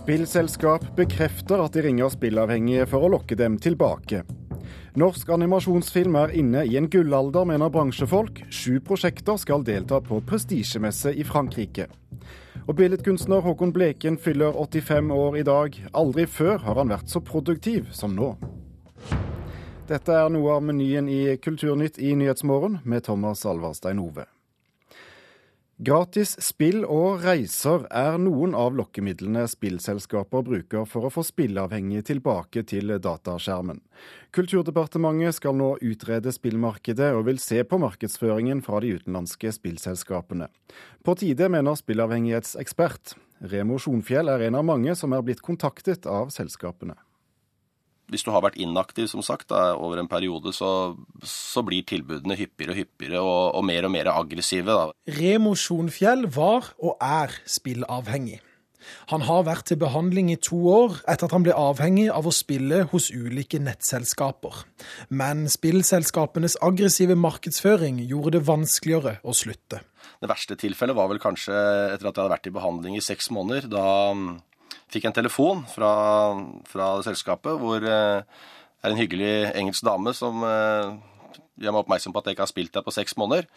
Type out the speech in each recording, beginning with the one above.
Spillselskap bekrefter at de ringer spillavhengige for å lokke dem tilbake. Norsk animasjonsfilm er inne i en gullalder, mener bransjefolk. Sju prosjekter skal delta på prestisjemesse i Frankrike. Og billedkunstner Håkon Bleken fyller 85 år i dag. Aldri før har han vært så produktiv som nå. Dette er noe av menyen i Kulturnytt i Nyhetsmorgen med Thomas Alvarstein Ove. Gratis spill og reiser er noen av lokkemidlene spillselskaper bruker for å få spilleavhengige tilbake til dataskjermen. Kulturdepartementet skal nå utrede spillmarkedet og vil se på markedsføringen fra de utenlandske spillselskapene. På tide, mener spillavhengighetsekspert. Remo Sjonfjell er en av mange som er blitt kontaktet av selskapene hvis du har vært inaktiv som sagt, da, over en periode, så, så, blir tilbudene hyppigere og hyppigere og, og mer og mer aggressive. Da. Remo Sjonfjell var og er spillavhengig. Han har vært til behandling i to år etter at han ble avhengig av å spille hos ulike nettselskaper. Men spillselskapenes aggressive markedsføring gjorde det vanskeligere å slutte. Det verste tilfellet var vel kanskje etter at jeg hadde vært i behandling i seks måneder. Da fikk en telefon fra, fra selskapet hvor det eh, er en hyggelig engelsk dame som eh, gjør meg oppmerksom på at jeg ikke har spilt der på seks måneder.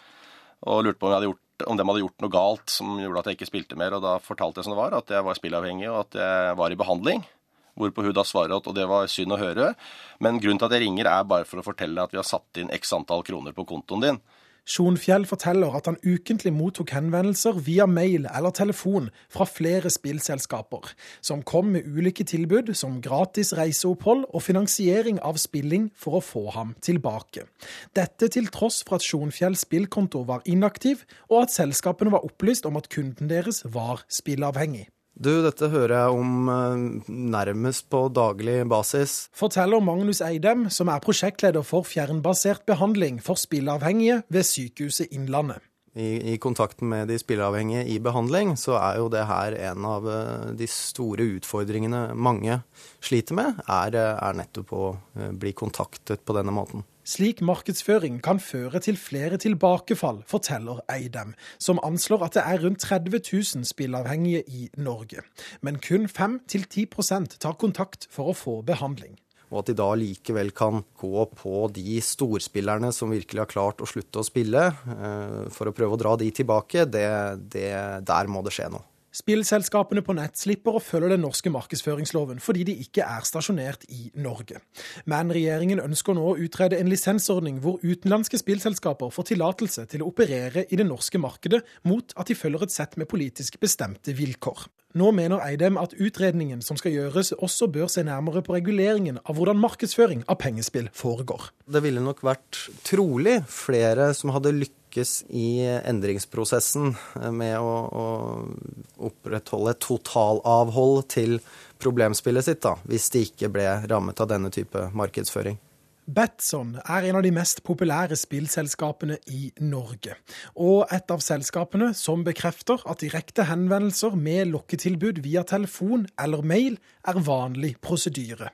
Og lurte på om, gjort, om de hadde gjort noe galt som gjorde at jeg ikke spilte mer. Og da fortalte jeg som det var, at jeg var spillavhengig og at jeg var i behandling. Hvorpå hun da svarer at og det var synd å høre, men grunnen til at jeg ringer er bare for å fortelle at vi har satt inn x antall kroner på kontoen din. Sjonfjell forteller at han ukentlig mottok henvendelser via mail eller telefon fra flere spillselskaper, som kom med ulike tilbud som gratis reiseopphold og finansiering av spilling for å få ham tilbake. Dette til tross for at Sjonfjells spillkonto var inaktiv, og at selskapene var opplyst om at kunden deres var spillavhengig. Du, dette hører jeg om eh, nærmest på daglig basis. Forteller Magnus Eidem, som er prosjektleder for fjernbasert behandling for spilleavhengige ved Sykehuset Innlandet. I, I, kontakten med de spilleavhengige i behandling, så er jo det her en av eh, de store utfordringene mange sliter med, er, eh, er nettopp å bli kontaktet på denne måten. Slik markedsføring kan føre til flere tilbakefall, forteller Eidem, som anslår at det er rundt 30 000 spilleavhengige i Norge. Men kun 5-10% tar kontakt for å få behandling. Og at de da likevel kan gå på de storspillerne som virkelig har klart å slutte å spille, eh, for å prøve å dra de tilbake, det, det, der må det skje noe. Spillselskapene på nett slipper å følge den norske markedsføringsloven fordi de ikke er stasjonert i Norge. Men regjeringen ønsker nå å utrede en lisensordning hvor utenlandske spillselskaper får tillatelse til å operere i det norske markedet mot at de følger et sett med politisk bestemte vilkår. Nå mener Eidem at utredningen som skal gjøres, også bør se nærmere på reguleringen av hvordan markedsføring av pengespill foregår. Det ville nok vært trolig flere som hadde lykkes i endringsprosessen med å, å opprettholde et totalavhold til problemspillet sitt, da, hvis de ikke ble rammet av denne type markedsføring. Batson er en av de mest populære spillselskapene i Norge, og et av selskapene som bekrefter at direkte henvendelser med lokketilbud via telefon eller mail er vanlig prosedyre.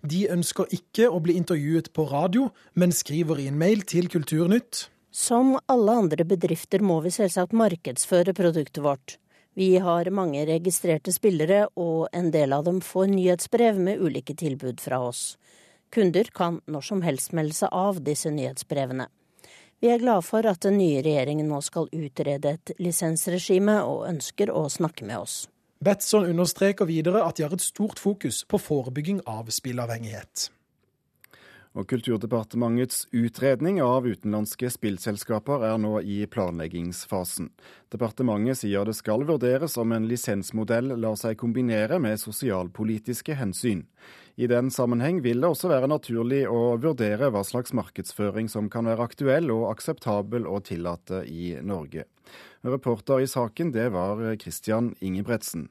De ønsker ikke å bli intervjuet på radio, men skriver i en mail til Kulturnytt som alle andre bedrifter må vi selvsagt markedsføre produktet vårt. Vi har mange registrerte spillere, og en del av dem får nyhetsbrev med ulike tilbud fra oss. Kunder kan når som helst melde seg av disse nyhetsbrevene. Vi er glade for at den nye regjeringen nå skal utrede et lisensregime, og ønsker å snakke med oss. Betson understreker videre at de har et stort fokus på forebygging av spillavhengighet. Og Kulturdepartementets utredning av utenlandske spillselskaper er nå i planleggingsfasen. Departementet sier det skal vurderes om en lisensmodell lar seg kombinere med sosialpolitiske hensyn. I den sammenheng vil det også være naturlig å vurdere hva slags markedsføring som kan være aktuell og akseptabel å tillate i Norge. Reporter i saken det var Christian Ingebretsen.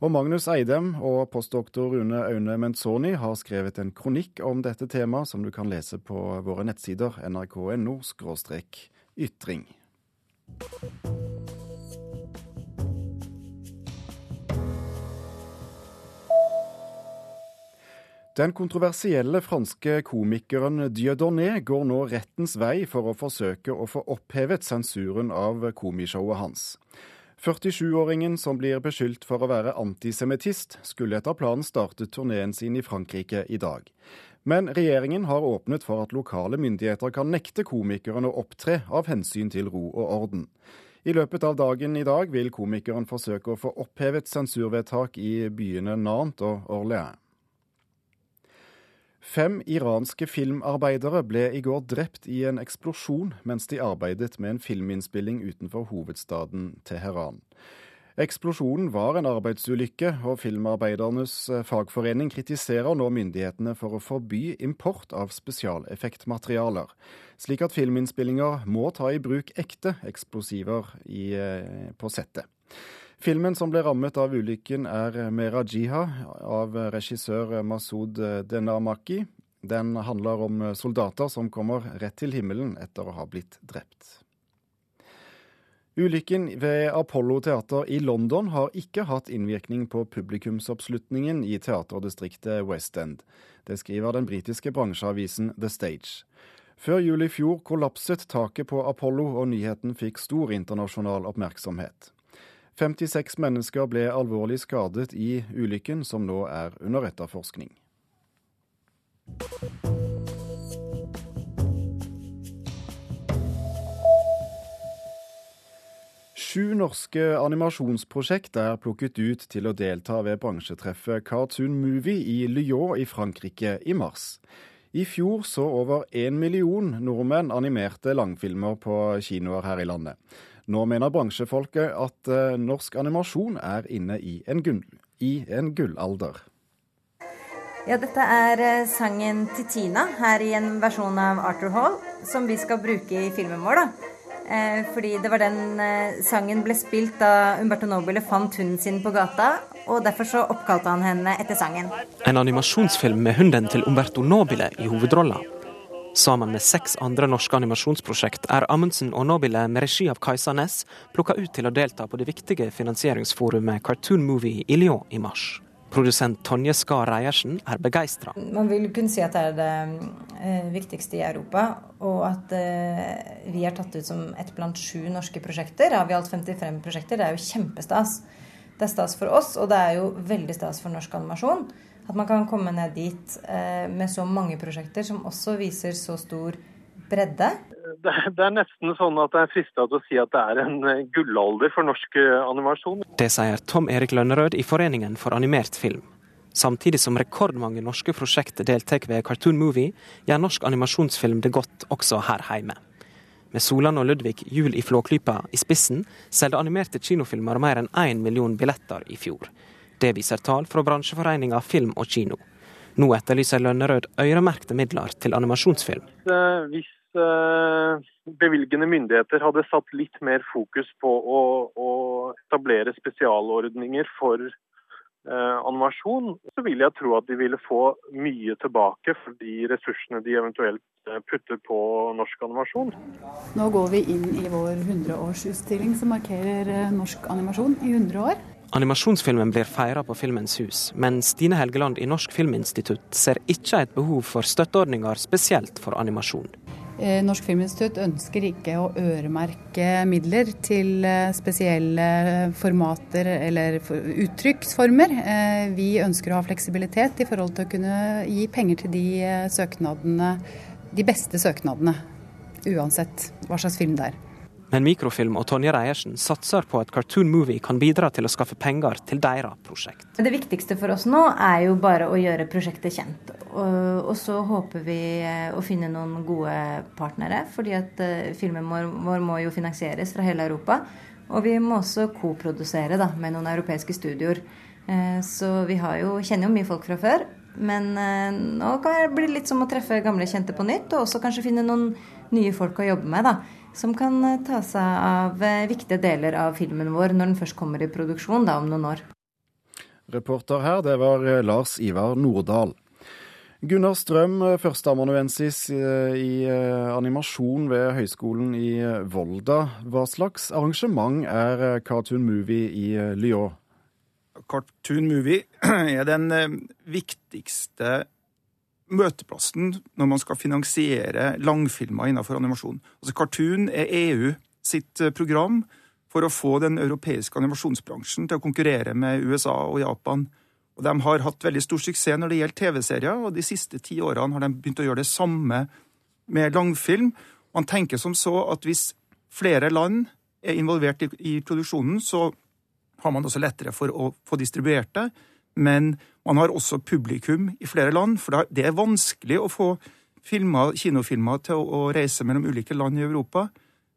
Og Magnus Eidem og postdoktor Rune Aune Menzoni har skrevet en kronikk om dette temaet, som du kan lese på våre nettsider nrk.no ytring. Den kontroversielle franske komikeren Dieudonné går nå rettens vei for å forsøke å få opphevet sensuren av komishowet hans. 47-åringen som blir beskyldt for å være antisemittist, skulle etter planen starte turneen sin i Frankrike i dag. Men regjeringen har åpnet for at lokale myndigheter kan nekte komikeren å opptre av hensyn til ro og orden. I løpet av dagen i dag vil komikeren forsøke å få opphevet sensurvedtak i byene Nantes og Orléans. Fem iranske filmarbeidere ble i går drept i en eksplosjon mens de arbeidet med en filminnspilling utenfor hovedstaden Teheran. Eksplosjonen var en arbeidsulykke, og filmarbeidernes eh, fagforening kritiserer nå myndighetene for å forby import av spesialeffektmaterialer, slik at filminnspillinger må ta i bruk ekte eksplosiver i, eh, på settet. Filmen som ble rammet av ulykken er Mera Jiha av regissør Masud Denamaki. Den handler om soldater som kommer rett til himmelen etter å ha blitt drept. Ulykken ved Apollo teater i London har ikke hatt innvirkning på publikumsoppslutningen i teaterdistriktet West End. Det skriver den britiske bransjeavisen The Stage. Før jul i fjor kollapset taket på Apollo, og nyheten fikk stor internasjonal oppmerksomhet. 56 mennesker ble alvorlig skadet i ulykken, som nå er under etterforskning. Sju norske animasjonsprosjekt er plukket ut til å delta ved bransjetreffet Cartoon Movie i Lyon i Frankrike i mars. I fjor så over én million nordmenn animerte langfilmer på kinoer her i landet. Nå mener bransjefolket at eh, norsk animasjon er inne i en, gull, i en gullalder. Ja, dette er eh, sangen til Tina her i en versjon av Arthur Hall, som vi skal bruke i filmen vår. da. Eh, fordi det var den eh, sangen ble spilt da Umberto Nobile fant hunden sin på gata, og derfor så oppkalte han henne etter sangen. En animasjonsfilm med hunden til Umberto Nobile i hovedrolla. Sammen med seks andre norske animasjonsprosjekt er Amundsen og Nobile med regi av Kajsa Næss plukka ut til å delta på det viktige finansieringsforumet Cartoon Movie i Lyon i mars. Produsent Tonje Skar Reiersen er begeistra. Man vil kunne si at det er det eh, viktigste i Europa. Og at eh, vi er tatt ut som ett blant sju norske prosjekter. Har vi alt 55 prosjekter. Det er jo kjempestas. Det er stas for oss, og det er jo veldig stas for norsk animasjon. At man kan komme ned dit eh, med så mange prosjekter som også viser så stor bredde. Det, det er nesten sånn at det er frista til å si at det er en eh, gullalder for norsk eh, animasjon. Det sier Tom Erik Lønnerød i Foreningen for animert film. Samtidig som rekordmange norske prosjekter deltar ved Cartoon Movie, gjør norsk animasjonsfilm det godt også her hjemme. Med Solan og Ludvig Jul i Flåklypa i spissen solgte animerte kinofilmer mer enn én million billetter i fjor. Det viser tall fra bransjeforeninga Film og Kino. Nå etterlyser Lønnerød øremerkte midler til animasjonsfilm. Hvis eh, bevilgende myndigheter hadde satt litt mer fokus på å, å etablere spesialordninger for eh, animasjon, så vil jeg tro at de ville få mye tilbake for de ressursene de eventuelt eh, putter på norsk animasjon. Nå går vi inn i vår 100-årsutstilling som markerer norsk animasjon i 100 år. Animasjonsfilmen blir feira på Filmens hus, men Stine Helgeland i Norsk Filminstitutt ser ikke et behov for støtteordninger spesielt for animasjon. Eh, Norsk Filminstitutt ønsker ikke å øremerke midler til eh, spesielle formater eller uttrykksformer. Eh, vi ønsker å ha fleksibilitet i forhold til å kunne gi penger til de søknadene, de beste søknadene. Uansett hva slags film det er. Men Mikrofilm og Tonje Reiersen satser på at Cartoon Movie kan bidra til å skaffe penger til deres prosjekt. Det viktigste for oss nå er jo bare å gjøre prosjektet kjent. Og, så håper vi eh, å finne noen gode partnere, fordi at uh, filmen vår, må jo finansieres fra hele Europa. Og vi må også koprodusere med noen europeiske studioer. Uh, så vi jo, kjenner jo mye folk fra før. Men nå kan det bli litt som å treffe gamle kjente på nytt, og også kanskje finne noen nye folk å jobbe med. da som kan eh, ta seg av eh, viktige deler av filmen vår når den først kommer i produksjon da, om noen år. Reporter her, det var eh, Lars Ivar Nordahl. Gunnar Strøm, førsteamanuensis i animasjon ved Høgskolen i Volda. Hva slags arrangement er Cartoon Movie i Lyon? Cartoon Movie er den viktigste møteplassen når man skal finansiere langfilmer innenfor animasjon. Altså Cartoon er EU sitt eh, program for å få den europeiske animasjonsbransjen til å konkurrere med USA og Japan. Og De har hatt veldig stor suksess når det gjelder TV-serier, og de siste ti årene har de begynt å gjøre det samme med langfilm. Man tenker som så at hvis flere land er involvert i, i produksjonen, så har man også lettere for å få distribuert det. Men man har også publikum i flere land, for det er vanskelig å få filmer, kinofilmer til å reise mellom ulike land i Europa.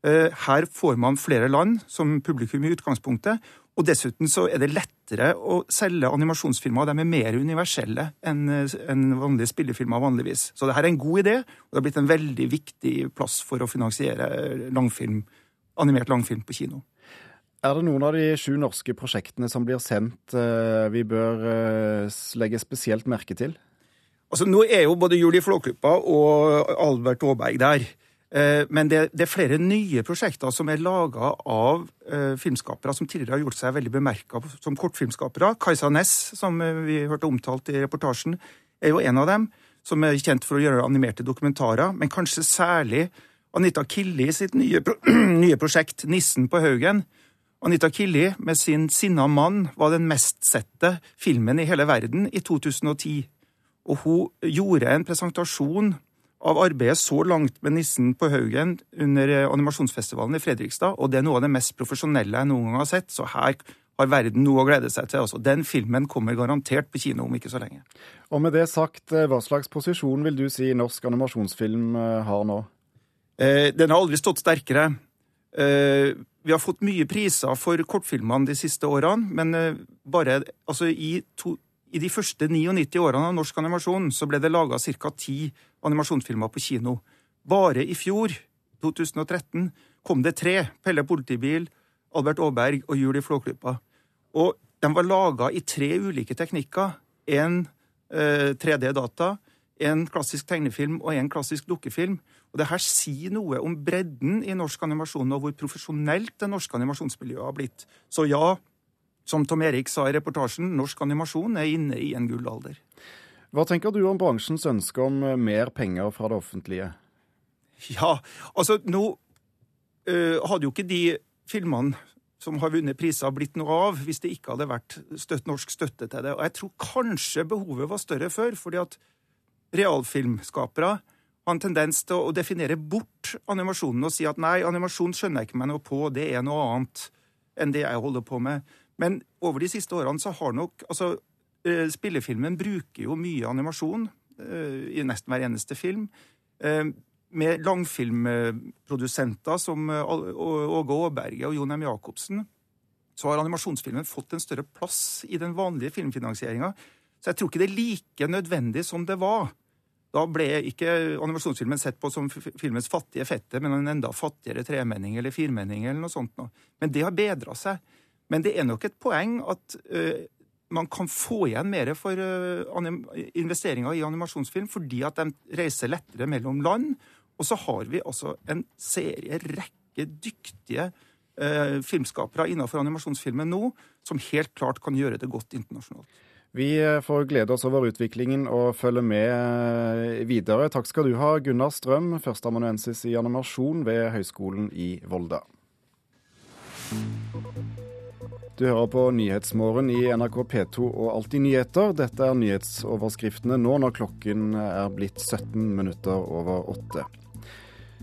Eh, her får man flere land som publikum i utgangspunktet. Og dessuten så er det lettere å selge animasjonsfilmer. De er mer universelle enn vanlige spillefilmer vanligvis. Så dette er en god idé, og det har blitt en veldig viktig plass for å finansiere langfilm, animert langfilm på kino. Er det noen av de sju norske prosjektene som blir sendt eh, vi bør eh, legge spesielt merke til? Altså, Nå er jo både Julie Flåklypa og Albert Aaberg der. Eh, men det, det, er flere nye prosjekter som er laga av filmskapere som tidligere har gjort seg veldig bemerka som kortfilmskapere. Kajsa Næss, som vi hørte omtalt i reportasjen, er jo en av dem. Som er kjent for å gjøre animerte dokumentarer, men kanskje særlig Anita Killi sitt nye, nye prosjekt 'Nissen på Haugen'. Anita Killi med sin 'Sinna mann' var den mestsette filmen i hele verden i 2010. Og hun gjorde en presentasjon av arbeidet så langt med Nissen på Haugen under eh, animasjonsfestivalen i Fredrikstad, og det er noe av det mest profesjonelle jeg noen gang har sett, så her har verden noe å glede seg til. Altså. Den filmen kommer garantert på kino om ikke så lenge. Og med det sagt, eh, hva slags posisjon vil du si norsk animasjonsfilm eh, har nå? Eh, den har aldri stått sterkere. Eh, vi har fått mye priser for kortfilmene de siste årene, men eh, bare altså, i to, i de første 99 årene av norsk animasjon så ble det laga ca. ti animasjonsfilmer på kino. Bare i fjor, 2013, kom det tre. Pelle politibil, Albert Aaberg og Julie Flåklypa. Og de var laga i tre ulike teknikker. En eh, 3D-data, en klassisk tegnefilm og en klassisk dukkefilm. Og det her sier noe om bredden i norsk animasjon, og hvor profesjonelt det norske animasjonsmiljøet har blitt. Så ja, som Tom Erik sa i reportasjen, norsk animasjon er inne i en gullalder. Hva tenker du om bransjens ønske om eh, mer penger fra det offentlige? Ja, altså nå øh, hadde jo ikke de filmene som har vunnet priser, blitt noe av hvis det ikke hadde vært støtt, norsk støtte til det. Og jeg tror kanskje behovet var større før, fordi at realfilmskapere har en tendens til å definere bort animasjonen og si at nei, animasjon skjønner jeg ikke meg noe på, det er noe annet enn det jeg holder på med. Men over de siste årene så har nok altså eh, Spillefilmen bruker jo mye animasjon eh, i nesten hver eneste film. Eh, med langfilmprodusenter som Åge Aaberge og Jon M. Jacobsen, så har animasjonsfilmen fått en større plass i den vanlige filmfinansieringa. Så jeg tror ikke det er like nødvendig som det var. Da ble ikke animasjonsfilmen sett på som filmens fattige fette, men en enda fattigere tremenning eller firmenning eller noe sånt. Men det har bedra seg. Men det er nok et poeng at uh, man kan få igjen mer for uh, investeringer i animasjonsfilm fordi at de reiser lettere mellom land. Og så har vi altså en serie, rekke dyktige uh, filmskapere innenfor animasjonsfilmen nå som helt klart kan gjøre det godt internasjonalt. Vi får glede oss over utviklingen og følge med videre. Takk skal du ha, Gunnar Strøm, førsteamanuensis i animasjon ved Høgskolen i Volda. Du hører på Nyhetsmorgen i NRK P2 og Alltid nyheter. Dette er nyhetsoverskriftene nå når klokken er blitt 17 minutter over åtte.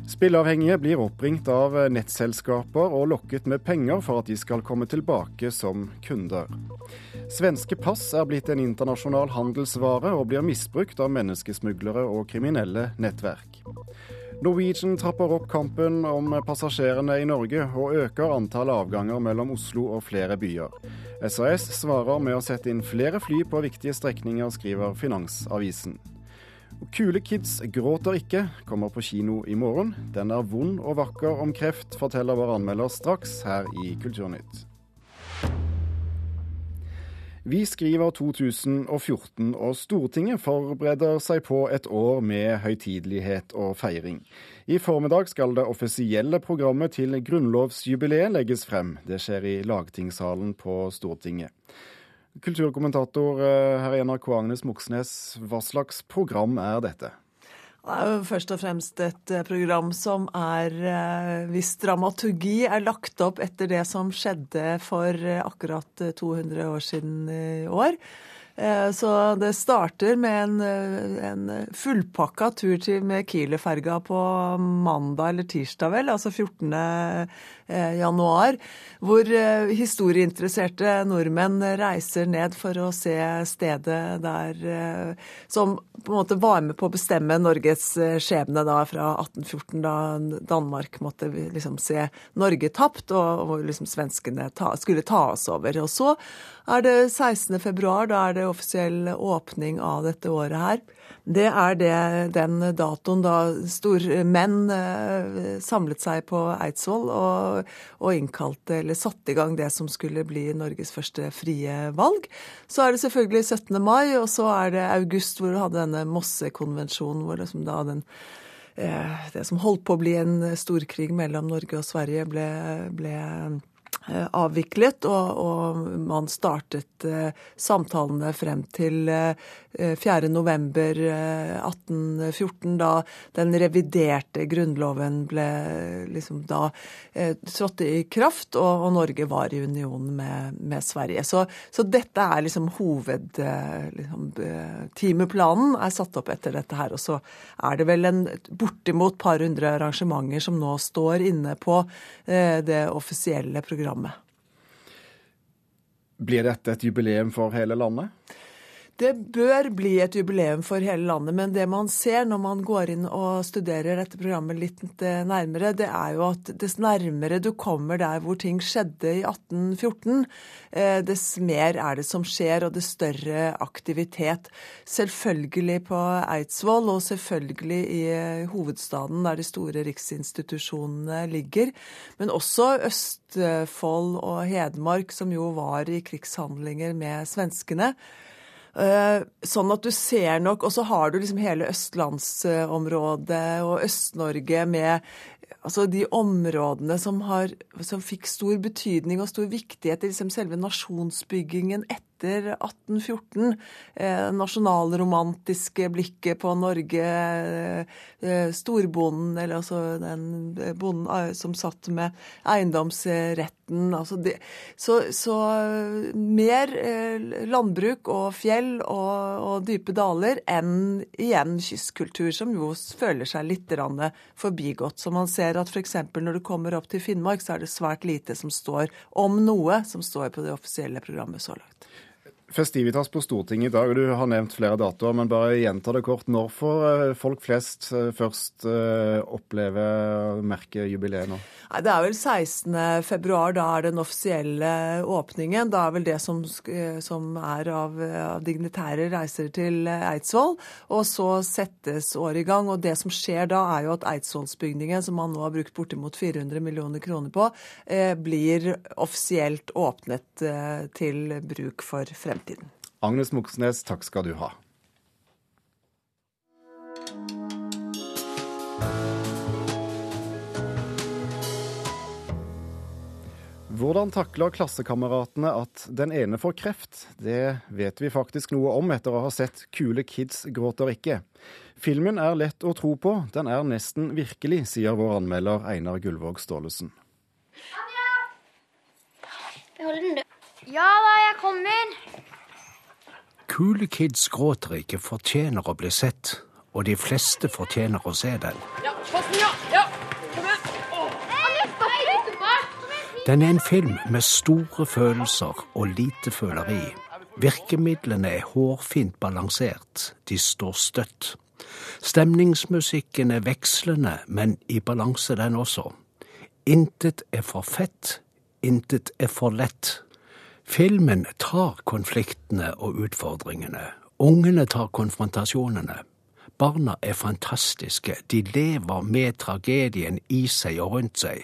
Spilleavhengige blir oppringt av nettselskaper og lokket med penger for at de skal komme tilbake som kunder. Svenske pass er blitt en internasjonal handelsvare og blir misbrukt av menneskesmuglere og kriminelle nettverk. Norwegian trapper opp kampen om passasjerene i Norge, og øker antallet avganger mellom Oslo og flere byer. SAS svarer med å sette inn flere fly på viktige strekninger, skriver Finansavisen. Kule kids gråter ikke, kommer på kino i morgen. Den er vond og vakker om kreft, forteller vår anmelder straks her i Kulturnytt. Vi skriver 2014, og Stortinget forbereder seg på et år med høytidelighet og feiring. I formiddag skal det offisielle programmet til grunnlovsjubileet legges frem. Det skjer i lagtingssalen på Stortinget. Kulturkommentator eh, her i NRK Agnes Moxnes, hva slags program er dette? Det er jo først og fremst et eh, program som er Hvis dramaturgi er lagt opp etter det som skjedde for akkurat 200 år siden i år, Eh, så det starter med en, eh, en fullpakka tur til, med Kiel-ferga på mandag eller tirsdag, vel, altså 14. Eh, januar, hvor historieinteresserte nordmenn reiser ned for å se stedet der som på en måte var med på å bestemme Norges skjebne da fra 1814, da Danmark måtte liksom se Norge tapt, og, og liksom svenskene ta, skulle ta oss over. Og så er det 16. februar, da er det offisiell åpning av dette året her. Det er det, den datoen da stormenn eh, samlet seg på Eidsvoll og, og innkalte, eller satte i gang det som skulle bli Norges første frie valg. Så er det selvfølgelig 17. mai, og så er det august hvor du hadde denne Mossekonvensjonen, hvor liksom da den eh, det som holdt på å bli en storkrig mellom Norge og Sverige, ble, ble avviklet, og, og, man startet eh, samtalene frem til eh, 4.11.1814, eh, da den reviderte grunnloven ble liksom da eh, trådte i kraft, og, og, Norge var i union med, med Sverige. Så, så, dette er liksom hovedtimeplanen liksom, er satt opp etter dette her. Og så er det vel en bortimot par hundre arrangementer som nå står inne på eh, det offisielle programmet programmet. Blir dette et jubileum for hele landet? Det bør bli et jubileum for hele landet, men det man ser når man går inn og studerer dette programmet litt eh, nærmere, det er jo at dess nærmere du kommer der hvor ting skjedde i 1814, eh, dess mer er det som skjer, og dess større aktivitet. Selvfølgelig på Eidsvoll, og selvfølgelig i eh, hovedstaden der de store riksinstitusjonene ligger, men også Østfold og Hedmark, som jo var i krigshandlinger med svenskene. Eh, sånn at du ser nok Og så har du liksom hele østlandsområdet og Øst-Norge med altså de områdene som, har, som fikk stor betydning og stor viktighet i liksom selve nasjonsbyggingen etter etter 1814. Eh, nasjonalromantiske blikket på Norge. Eh, storbonden, eller altså den bonden eh, som satt med eiendomsretten. Altså det, så, så, mer eh, landbruk og fjell og, og, dype daler enn igjen kystkultur, som jo føler seg litt forbigått. Så man ser at f.eks. når du kommer opp til Finnmark, så er det svært lite som står om noe som står på det offisielle programmet så langt. Festivitas på Stortinget i dag, og du har nevnt flere datoer, men bare gjenta det kort. Når får eh, folk flest eh, først eh, oppleve og jubileet nå? Nei, Det er vel 16. februar, da er den offisielle åpningen. Da er vel det som, som er av, av, dignitære reiser til Eidsvoll. Og så settes året i gang. Og det som skjer da, er jo at Eidsvollsbygningen, som man nå har brukt bortimot 400 millioner kroner på, eh, blir offisielt åpnet eh, til bruk for fremtiden. Agnes Moxnes, takk skal du ha. Hvordan takler klassekameratene at den ene får kreft? Det vet vi faktisk noe om etter å ha sett 'Kule kids gråter ikke'. Filmen er lett å tro på, den er nesten virkelig, sier vår anmelder Einar Gullvåg Staalesen. Anja! Behold den, du. Ja da, jeg kommer. Kule kids gråter ikke fortjener å bli sett, og de fleste fortjener å se den. Ja, pass den, ja! ja. Den er en film med store følelser og lite føleri. Virkemidlene er hårfint balansert, de står støtt. Stemningsmusikken er vekslende, men i balanse den også. Intet er for fett, intet er for lett. Filmen tar konfliktene og utfordringene. Ungene tar konfrontasjonene. Barna er fantastiske, de lever med tragedien i seg og rundt seg.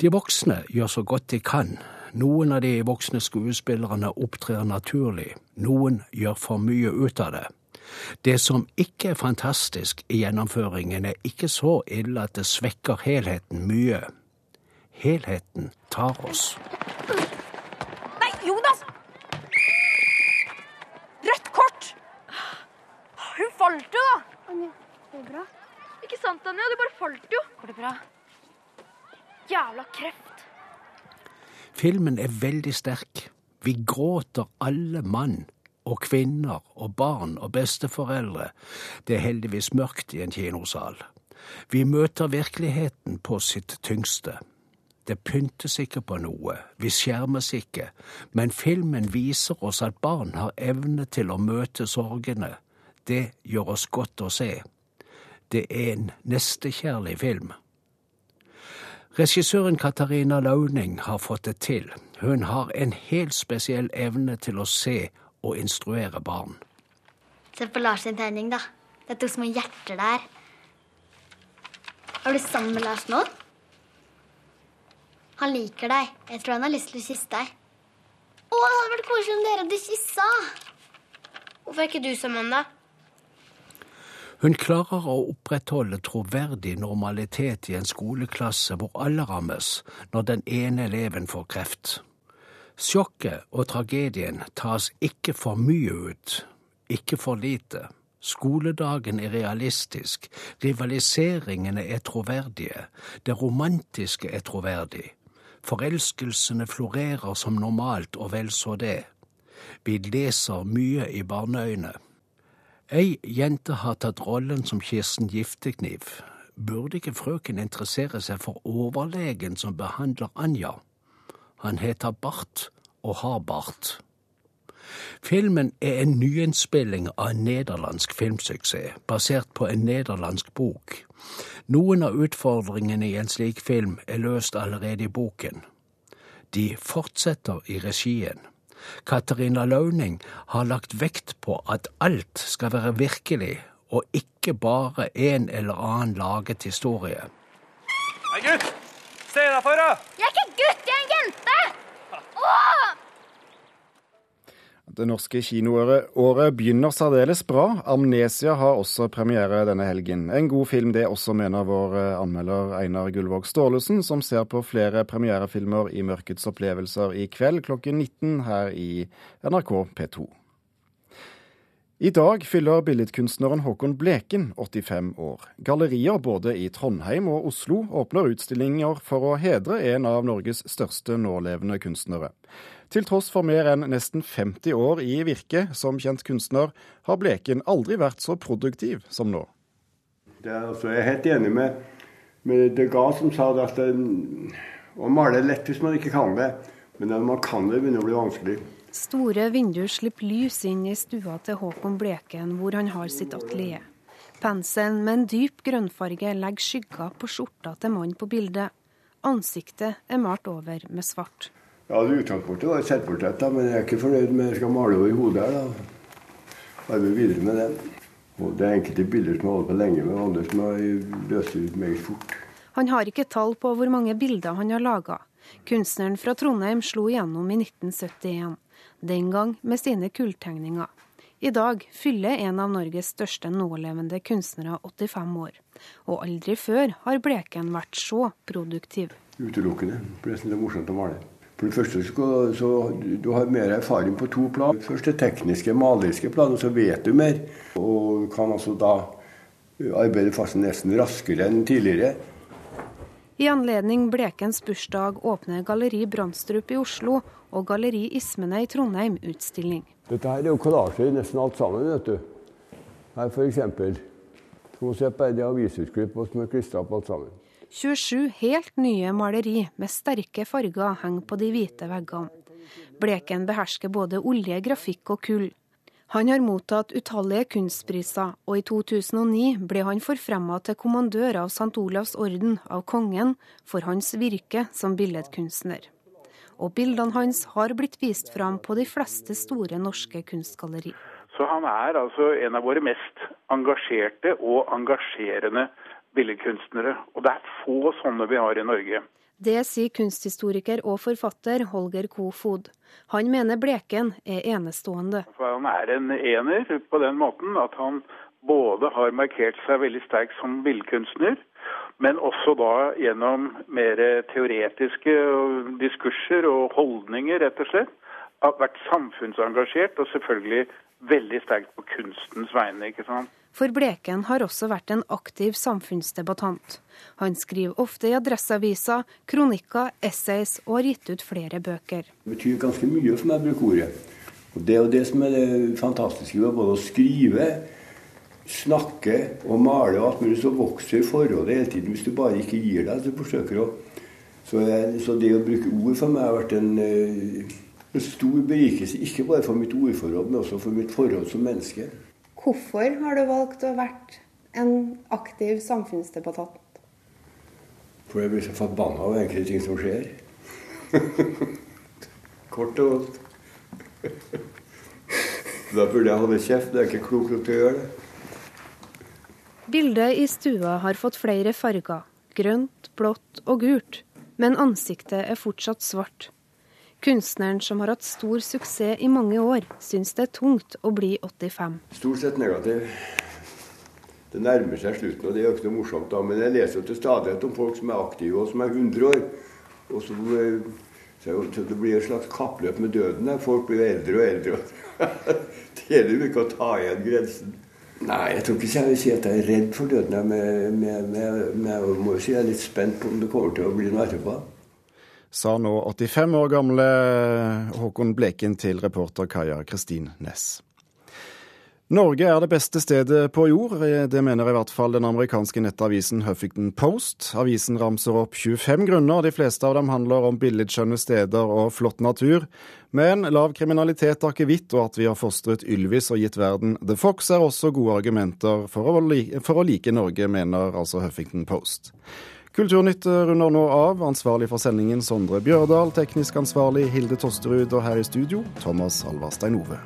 De voksne gjør så godt de kan. Noen av de voksne skuespillerne opptrer naturlig, noen gjør for mye ut av det. Det som ikke er fantastisk i gjennomføringen, er ikke så ille at det svekker helheten mye. Helheten tar oss. Nei, Jonas! Rødt kort! Hun falt jo, da. Går det bra? Ikke sant, Anja? Du bare falt jo. Går det bra? Jævla kreft. Filmen er veldig sterk. Vi gråter alle mann og kvinner og barn og besteforeldre. Det er heldigvis mørkt i en kinosal. Vi møter virkeligheten på sitt tyngste. Det pyntes ikke på noe, vi skjermes ikke, men filmen viser oss at barn har evne til å møte sorgene. Det gjør oss godt å se. Det er en nestekjærlig film. Regissøren Katarina Launing har fått det til. Hun har en helt spesiell evne til å se og instruere barn. Se på Lars sin tegning, da. Det er to små hjerter der. Er du sammen med Lars nå? Han liker deg. Jeg tror han har lyst til å kysse deg. Å, det hadde vært koselig om dere hadde kyssa. Hvorfor er ikke du sammen, da? Hun klarer å opprettholde troverdig normalitet i en skoleklasse hvor alle rammes når den ene eleven får kreft. Sjokket og tragedien tas ikke for mye ut, ikke for lite. Skoledagen er realistisk, rivaliseringene er troverdige, det romantiske er troverdig. Forelskelsene florerer som normalt, og vel så det. Vi leser mye i barneøyne. Ei jente har tatt rollen som Kirsten Giftekniv. Burde ikke frøken interessere seg for overlegen som behandler Anja? Han heter Bart og har bart. Filmen er en nyinnspilling av en nederlandsk filmsuksess, basert på en nederlandsk bok. Noen av utfordringene i en slik film er løst allerede i boken. De fortsetter i regien. Katarina Launing har lagt vekt på at alt skal være virkelig, og ikke bare en eller annen laget historie. Hei, gutt! Se deg for, da! Jeg er ikke gutt, jeg er en jente! Åh! Det norske kinoåret begynner særdeles bra. 'Amnesia' har også premiere denne helgen. En god film det også, mener vår anmelder Einar Gullvåg Staalesen, som ser på flere premierefilmer i Mørkets opplevelser i kveld klokken 19 her i NRK P2. I dag fyller billedkunstneren Håkon Bleken 85 år. Gallerier både i Trondheim og Oslo åpner utstillinger for å hedre en av Norges største nålevende kunstnere. Til tross for mer enn nesten 50 år i virke som kjent kunstner, har Bleken aldri vært så produktiv som nå. Det er altså, jeg er helt enig med, med Degas som sa at det, å male er lett hvis man ikke kan det, men når man kan det, begynner det å bli vanskelig. Store vinduer slipper lys inn i stua til Håkon Bleken, hvor han har sitt atelier. Penselen med en dyp grønnfarge legger skygger på skjorta til mannen på bildet. Ansiktet er malt over med svart. Ja, det Utgangspunktet var et selvportrett, men jeg er ikke fornøyd med jeg skal male over hodet her. da. Arbeide videre med det. Og Det er enkelte bilder som jeg holder på lenge med, andre som jeg løser ut meget fort. Han har ikke tall på hvor mange bilder han har laga. Kunstneren fra Trondheim slo igjennom i 1971, den gang med sine kulltegninger. I dag fyller en av Norges største nålevende kunstnere 85 år. Og aldri før har Bleken vært så produktiv. Utelukkende. For det er morsomt å male. For det første så, så Du har mer erfaring på to plan. Først det tekniske, maleriske plan, og så vet du mer. Og kan altså da arbeide fast nesten raskere enn tidligere. I anledning Blekens bursdag åpner Galleri Brandstrup i Oslo og Galleri Ismene i Trondheim utstilling. Dette her er jo kollasjer i nesten alt sammen, vet du. Her f.eks. Du må se på det avisutklipp som er klistra opp alt sammen. 27 helt nye maleri med sterke farger henger på de hvite veggene. Bleken behersker både olje, grafikk og kull. Han har mottatt utallige kunstpriser, og i 2009 ble han forfremma til kommandør av St. Olavs orden av kongen for hans virke som billedkunstner. Og bildene hans har blitt vist fram på de fleste store norske kunstgalleri. Så han er altså en av våre mest engasjerte og engasjerende billedkunstnere. Og det er få sånne vi har i Norge. Det sier kunsthistoriker og forfatter Holger Kofod. Han mener Bleken er enestående. For han er en ener på den måten at han både har markert seg veldig sterkt som billedkunstner, men også da gjennom mer teoretiske diskurser og holdninger, rett og slett. Har vært samfunnsengasjert og selvfølgelig veldig sterkt på kunstens vegne. ikke sant? For Bleken har også vært en aktiv samfunnsdebattant. Han skriver ofte i Adresseavisa, kronikker, essays og har gitt ut flere bøker. Det betyr ganske mye for meg å bruke ordet. Og Det er jo det som er det fantastiske med både å skrive, snakke og male og alt mulig, så vokser forholdet hele tiden hvis du bare ikke gir deg. Du forsøker å så, jeg, så, det å bruke ord for meg har vært en, eh, en stor berikelse. Ikke bare for mitt ordforhold, men også for mitt forhold som menneske. Hvorfor har du valgt å vært en aktiv samfunnsdebattant? For jeg blir så forbanna av enkelte ting som skjer. Kort og godt. Da burde jeg holde kjeft. Det er ikke klokt nok til å gjøre det. Bildet i stua har fått flere farger. Grønt, blått og gult men ansiktet er fortsatt svart. Kunstneren som har hatt stor suksess i mange år, syns det er tungt å bli 85. Stort sett negativ. Det nærmer seg slutten, og det er jo ikke noe morsomt. da, Men jeg leser jo til stadighet om folk som er aktive, og som er 100 år. Og så, så Det blir et slags kappløp med døden. Der. Folk blir eldre og eldre. det gjelder jo ikke å ta igjen grensen. Nei, jeg tror ikke jeg vil si at jeg er redd for døden. Jeg, med, med, med, jeg må jo si jeg er litt spent på om det kommer til å bli noe etterpå. Sa nå 85 år gamle Håkon Bleken til reporter Kaja Kristin Næss. Norge er det beste stedet på jord. Det mener i hvert fall den amerikanske nettavisen Huffington Post. Avisen ramser opp 25 grunner. De fleste av dem handler om billedskjønne steder og flott natur. Men lav kriminalitet, akevitt og at vi har fostret Ylvis og gitt verden The Fox, er også gode argumenter for å, like, Norge, mener altså Huffington Post. Kulturnytt runder nå av. Ansvarlig for sendingen Sondre Bjørdal. Teknisk ansvarlig Hilde Tosterud. Og her i studio Thomas Alvarstein Ove.